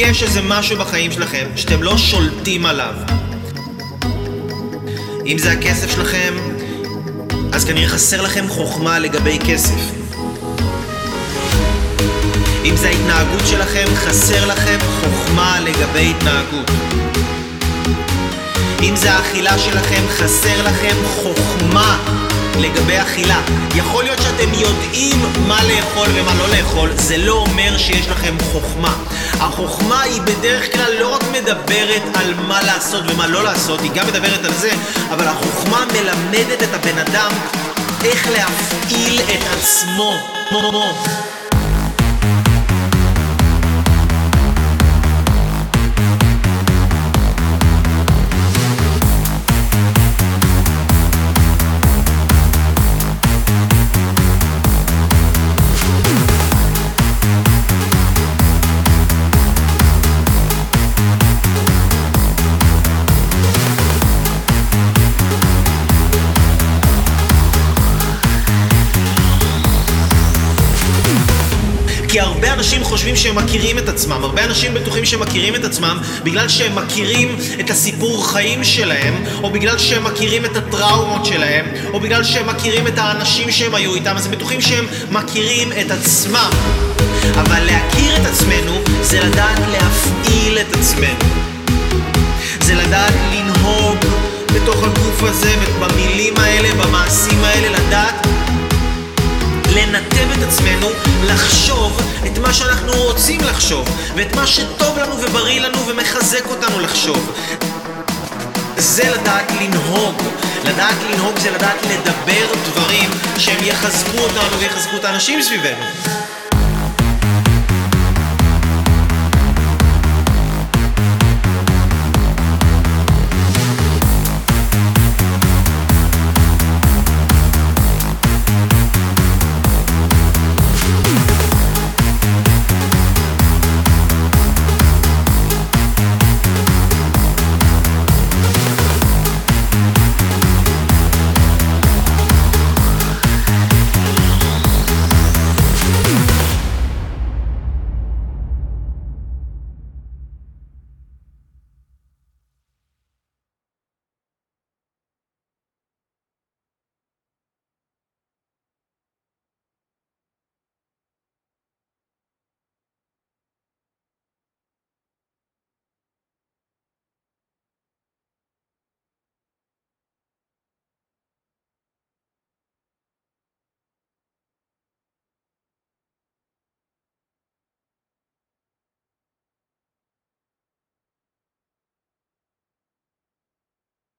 יש איזה משהו בחיים שלכם שאתם לא שולטים עליו, אם זה הכסף שלכם, אז כנראה חסר לכם חוכמה לגבי כסף. אם זה ההתנהגות שלכם, חסר לכם חוכמה לגבי התנהגות. אם זה האכילה שלכם, חסר לכם חוכמה לגבי אכילה. יכול להיות שאתם יודעים מה לאכול ומה לא לאכול, זה לא אומר שיש לכם חוכמה. החוכמה היא בדרך כלל לא רק מדברת על מה לעשות ומה לא לעשות, היא גם מדברת על זה, אבל החוכמה מלמדת את הבן אדם איך להפעיל את עצמו. כי הרבה אנשים חושבים שהם מכירים את עצמם, הרבה אנשים בטוחים שהם מכירים את עצמם בגלל שהם מכירים את הסיפור חיים שלהם, או בגלל שהם מכירים את הטראומות שלהם, או בגלל שהם מכירים את האנשים שהם היו איתם, אז הם בטוחים שהם מכירים את עצמם. אבל להכיר את עצמנו זה לדעת להפעיל את עצמנו. זה לדעת לנהוג בתוך הגוף הזה, במילים האלה, במעשים האלה, לדעת לנתב את עצמנו לחשוב מה שאנחנו רוצים לחשוב ואת מה שטוב לנו ובריא לנו ומחזק אותנו לחשוב. זה לדעת לנהוג. לדעת לנהוג זה לדעת לדבר דברים שהם יחזקו אותנו ויחזקו את האנשים סביבנו